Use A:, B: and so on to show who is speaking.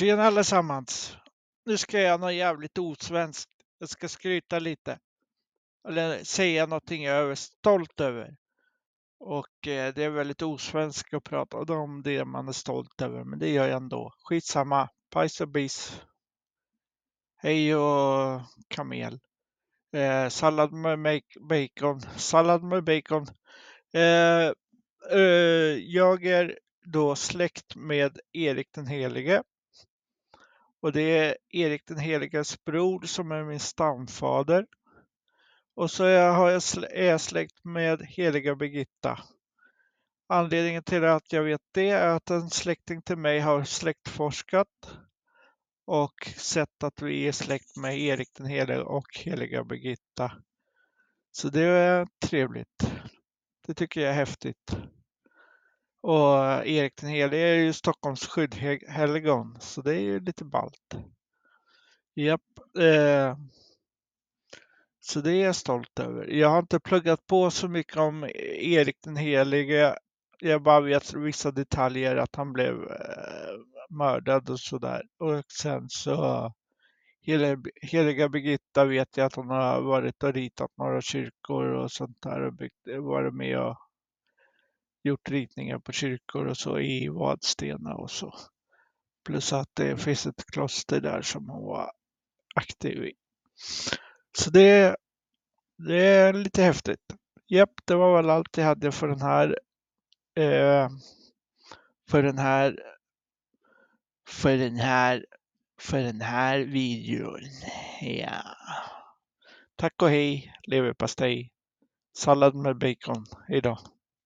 A: Tjena allesammans! Nu ska jag göra något jävligt osvenskt. Jag ska skryta lite. Eller säga någonting jag är stolt över. Och eh, det är väldigt osvenskt att prata om det man är stolt över, men det gör jag ändå. Skitsamma. Pajs och bis. Hej och kamel. Eh, sallad med bacon. Sallad med bacon. Eh, eh, jag är då släkt med Erik den helige. Och det är Erik den heliges bror som är min stamfader. Och så är jag, är jag släkt med heliga Birgitta. Anledningen till att jag vet det är att en släkting till mig har släktforskat och sett att vi är släkt med Erik den helige och heliga Birgitta. Så det är trevligt. Det tycker jag är häftigt. Och eh, Erik den helige är ju Stockholms skyddhelgon, så det är ju lite ballt. Japp. Eh, så det är jag stolt över. Jag har inte pluggat på så mycket om Erik den helige. Jag bara vet vissa detaljer att han blev eh, mördad och sådär. Och sen så Heliga Birgitta vet jag att hon har varit och ritat några kyrkor och sånt där och byggt, varit med och gjort ritningar på kyrkor och så i Vadstena och så. Plus att det finns ett kloster där som hon var aktiv i. Så det, det är lite häftigt. Japp, det var väl allt jag hade för den här eh, för den här för den här för den här videon. Ja. Tack och hej, leverpastej. Sallad med bacon. idag.